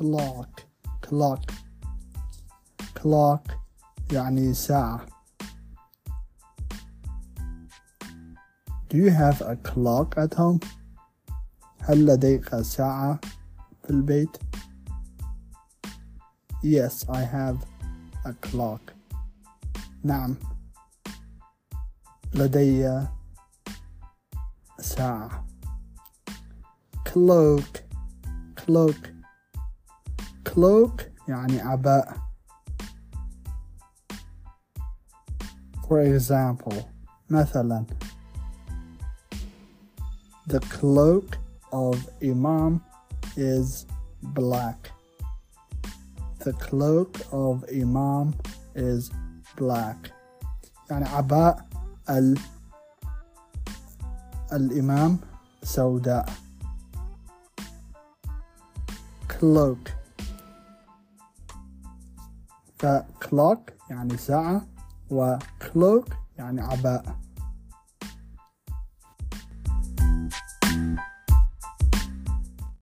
clock clock clock يعني ساعة Do you have a clock at home? هل لديك ساعة في البيت؟ Yes, I have a clock. نعم لدي ساعة cloak cloak cloak يعني عباءة For example مثلا The cloak of Imam is black. The cloak of Imam is black. يعني عباء ال الإمام سوداء. Cloak فكلوك يعني ساعة وكلوك يعني عباءة.